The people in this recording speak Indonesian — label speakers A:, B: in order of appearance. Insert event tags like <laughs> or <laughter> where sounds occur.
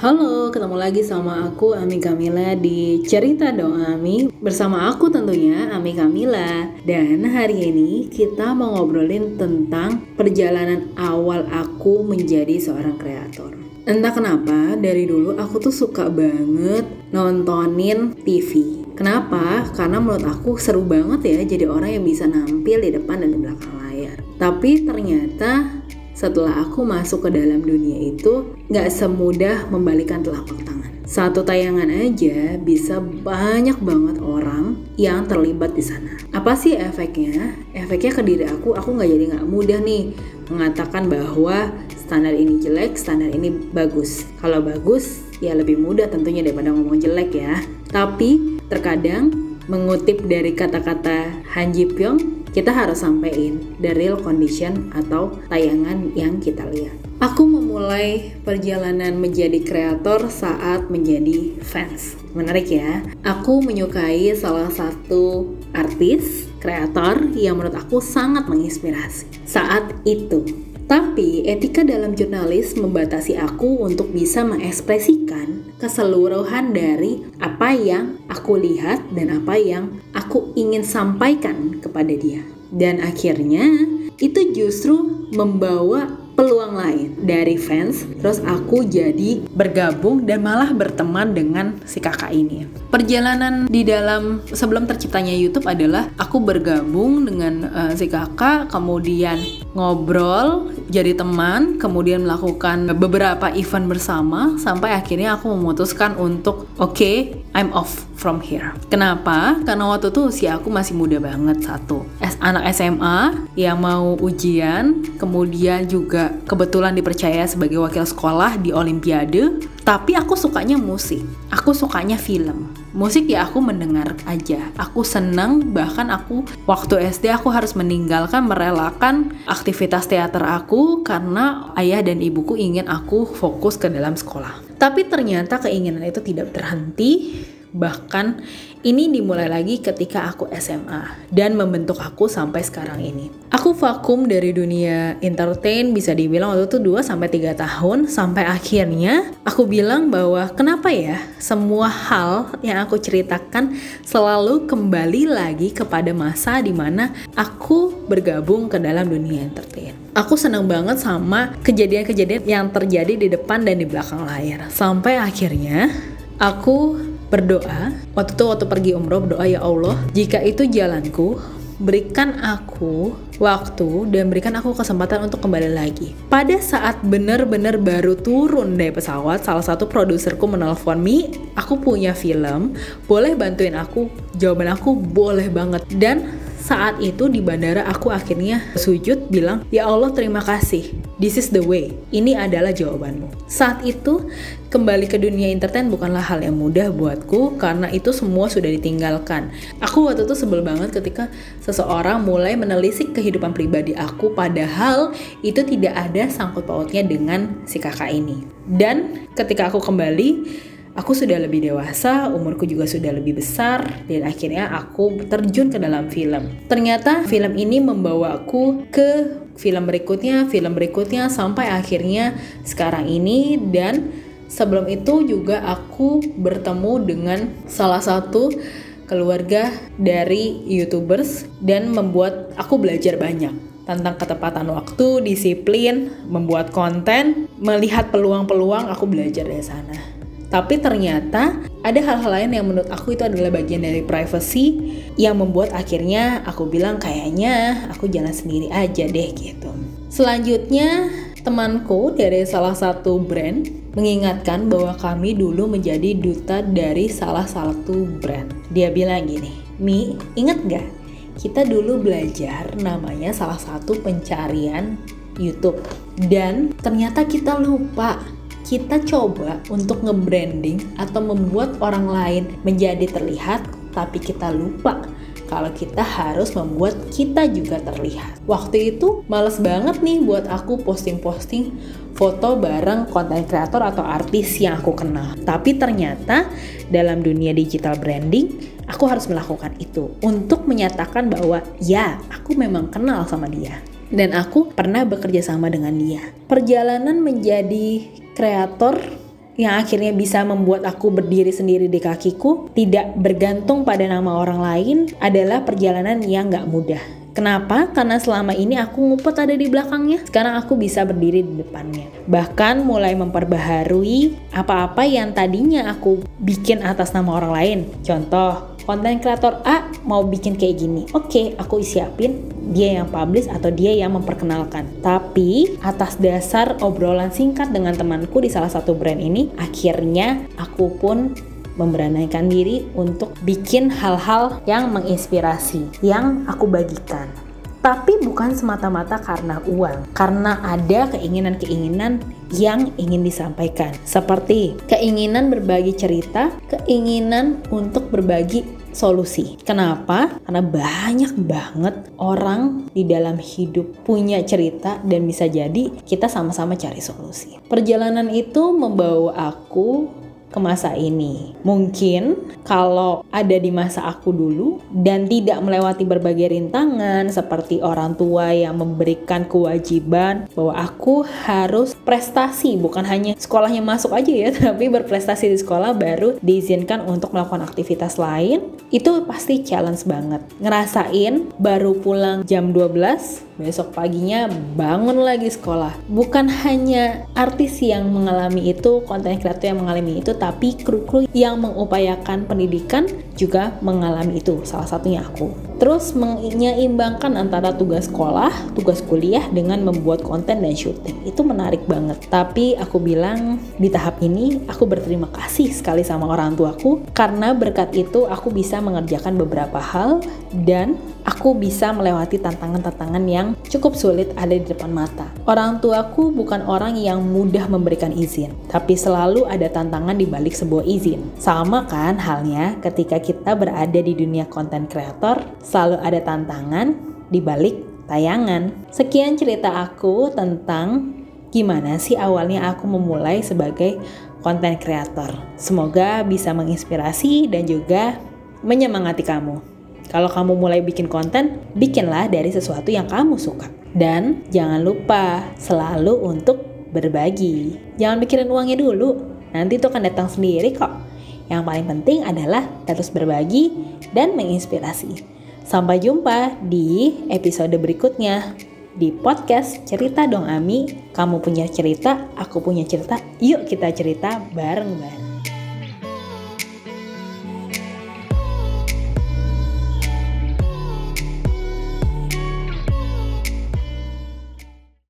A: Halo, ketemu lagi sama aku Ami Kamila di Cerita Dong Ami. Bersama aku tentunya Ami Kamila. Dan hari ini kita mau ngobrolin tentang perjalanan awal aku menjadi seorang kreator. Entah kenapa dari dulu aku tuh suka banget nontonin TV Kenapa? Karena menurut aku seru banget ya jadi orang yang bisa nampil di depan dan di belakang layar. Tapi ternyata setelah aku masuk ke dalam dunia itu nggak semudah membalikan telapak tangan. Satu tayangan aja bisa banyak banget orang yang terlibat di sana. Apa sih efeknya? Efeknya ke diri aku, aku nggak jadi nggak mudah nih mengatakan bahwa standar ini jelek, standar ini bagus. Kalau bagus, ya lebih mudah tentunya daripada ngomong jelek ya. Tapi terkadang mengutip dari kata-kata Han Ji Pyong, kita harus sampaikan the real condition atau tayangan yang kita lihat. Aku memulai perjalanan menjadi kreator saat menjadi fans. Menarik ya. Aku menyukai salah satu artis kreator yang menurut aku sangat menginspirasi saat itu. Tapi etika dalam jurnalis membatasi aku untuk bisa mengekspresikan keseluruhan dari apa yang aku lihat dan apa yang aku ingin sampaikan kepada dia. Dan akhirnya itu justru membawa peluang lain dari fans terus aku jadi bergabung dan malah berteman dengan si kakak ini. Perjalanan di dalam sebelum terciptanya YouTube adalah aku bergabung dengan uh, si kakak kemudian ngobrol jadi teman kemudian melakukan beberapa event bersama sampai akhirnya aku memutuskan untuk oke okay, I'm off from here kenapa karena waktu itu usia aku masih muda banget satu anak SMA yang mau ujian kemudian juga kebetulan dipercaya sebagai wakil sekolah di Olimpiade, tapi aku sukanya musik. Aku sukanya film. Musik ya aku mendengar aja. Aku seneng bahkan aku waktu SD aku harus meninggalkan merelakan aktivitas teater aku karena ayah dan ibuku ingin aku fokus ke dalam sekolah. Tapi ternyata keinginan itu tidak terhenti bahkan ini dimulai lagi ketika aku SMA dan membentuk aku sampai sekarang ini. Aku vakum dari dunia entertain bisa dibilang waktu itu 2 sampai 3 tahun sampai akhirnya aku bilang bahwa kenapa ya semua hal yang aku ceritakan selalu kembali lagi kepada masa di mana aku bergabung ke dalam dunia entertain. Aku senang banget sama kejadian-kejadian yang terjadi di depan dan di belakang layar. Sampai akhirnya aku berdoa waktu itu waktu pergi umroh berdoa ya Allah jika itu jalanku berikan aku waktu dan berikan aku kesempatan untuk kembali lagi. Pada saat benar-benar baru turun dari pesawat, salah satu produserku menelpon Mi, aku punya film, boleh bantuin aku? Jawaban aku boleh banget. Dan saat itu di bandara aku akhirnya sujud bilang, "Ya Allah, terima kasih. This is the way. Ini adalah jawabanmu." Saat itu kembali ke dunia entertain bukanlah hal yang mudah buatku karena itu semua sudah ditinggalkan. Aku waktu itu sebel banget ketika seseorang mulai menelisik kehidupan pribadi aku padahal itu tidak ada sangkut pautnya dengan si kakak ini. Dan ketika aku kembali aku sudah lebih dewasa, umurku juga sudah lebih besar, dan akhirnya aku terjun ke dalam film. Ternyata film ini membawaku ke film berikutnya, film berikutnya, sampai akhirnya sekarang ini dan sebelum itu juga aku bertemu dengan salah satu keluarga dari youtubers dan membuat aku belajar banyak tentang ketepatan waktu, disiplin, membuat konten, melihat peluang-peluang aku belajar dari sana. Tapi ternyata ada hal-hal lain yang menurut aku itu adalah bagian dari privacy yang membuat akhirnya aku bilang kayaknya aku jalan sendiri aja deh gitu. Selanjutnya temanku dari salah satu brand mengingatkan bahwa kami dulu menjadi duta dari salah satu brand. Dia bilang gini, Mi, inget gak? Kita dulu belajar namanya salah satu pencarian YouTube. Dan ternyata kita lupa kita coba untuk nge-branding atau membuat orang lain menjadi terlihat, tapi kita lupa kalau kita harus membuat kita juga terlihat. Waktu itu males banget nih buat aku posting-posting foto bareng konten kreator atau artis yang aku kenal. Tapi ternyata dalam dunia digital branding, aku harus melakukan itu untuk menyatakan bahwa ya, aku memang kenal sama dia dan aku pernah bekerja sama dengan dia. Perjalanan menjadi kreator yang akhirnya bisa membuat aku berdiri sendiri di kakiku, tidak bergantung pada nama orang lain, adalah perjalanan yang gak mudah. Kenapa? Karena selama ini aku ngumpet ada di belakangnya. Sekarang aku bisa berdiri di depannya. Bahkan mulai memperbaharui apa-apa yang tadinya aku bikin atas nama orang lain. Contoh, konten kreator A mau bikin kayak gini. Oke, okay, aku siapin dia yang publish atau dia yang memperkenalkan. Tapi atas dasar obrolan singkat dengan temanku di salah satu brand ini, akhirnya aku pun memberanikan diri untuk bikin hal-hal yang menginspirasi, yang aku bagikan. Tapi bukan semata-mata karena uang, karena ada keinginan-keinginan yang ingin disampaikan, seperti keinginan berbagi cerita, keinginan untuk berbagi solusi. Kenapa? Karena banyak banget orang di dalam hidup punya cerita dan bisa jadi kita sama-sama cari solusi. Perjalanan itu membawa aku ke masa ini. Mungkin kalau ada di masa aku dulu dan tidak melewati berbagai rintangan seperti orang tua yang memberikan kewajiban bahwa aku harus prestasi bukan hanya sekolahnya masuk aja ya <laughs> tapi berprestasi di sekolah baru diizinkan untuk melakukan aktivitas lain itu pasti challenge banget. Ngerasain baru pulang jam 12 besok paginya bangun lagi sekolah. Bukan hanya artis yang mengalami itu, konten kreator yang mengalami itu, tapi kru-kru yang mengupayakan pendidikan juga mengalami itu. Salah satunya aku. Terus menyeimbangkan antara tugas sekolah, tugas kuliah dengan membuat konten dan syuting. Itu menarik banget. Tapi aku bilang di tahap ini aku berterima kasih sekali sama orang tuaku karena berkat itu aku bisa mengerjakan beberapa hal dan aku bisa melewati tantangan-tantangan yang cukup sulit ada di depan mata. Orang tuaku bukan orang yang mudah memberikan izin, tapi selalu ada tantangan di balik sebuah izin. Sama kan halnya ketika kita berada di dunia konten kreator, selalu ada tantangan di balik tayangan. Sekian cerita aku tentang gimana sih awalnya aku memulai sebagai konten kreator. Semoga bisa menginspirasi dan juga menyemangati kamu. Kalau kamu mulai bikin konten, bikinlah dari sesuatu yang kamu suka. Dan jangan lupa selalu untuk berbagi. Jangan pikirin uangnya dulu, nanti itu akan datang sendiri kok. Yang paling penting adalah terus berbagi dan menginspirasi. Sampai jumpa di episode berikutnya di podcast Cerita Dong Ami. Kamu punya cerita, aku punya cerita. Yuk kita cerita bareng-bareng.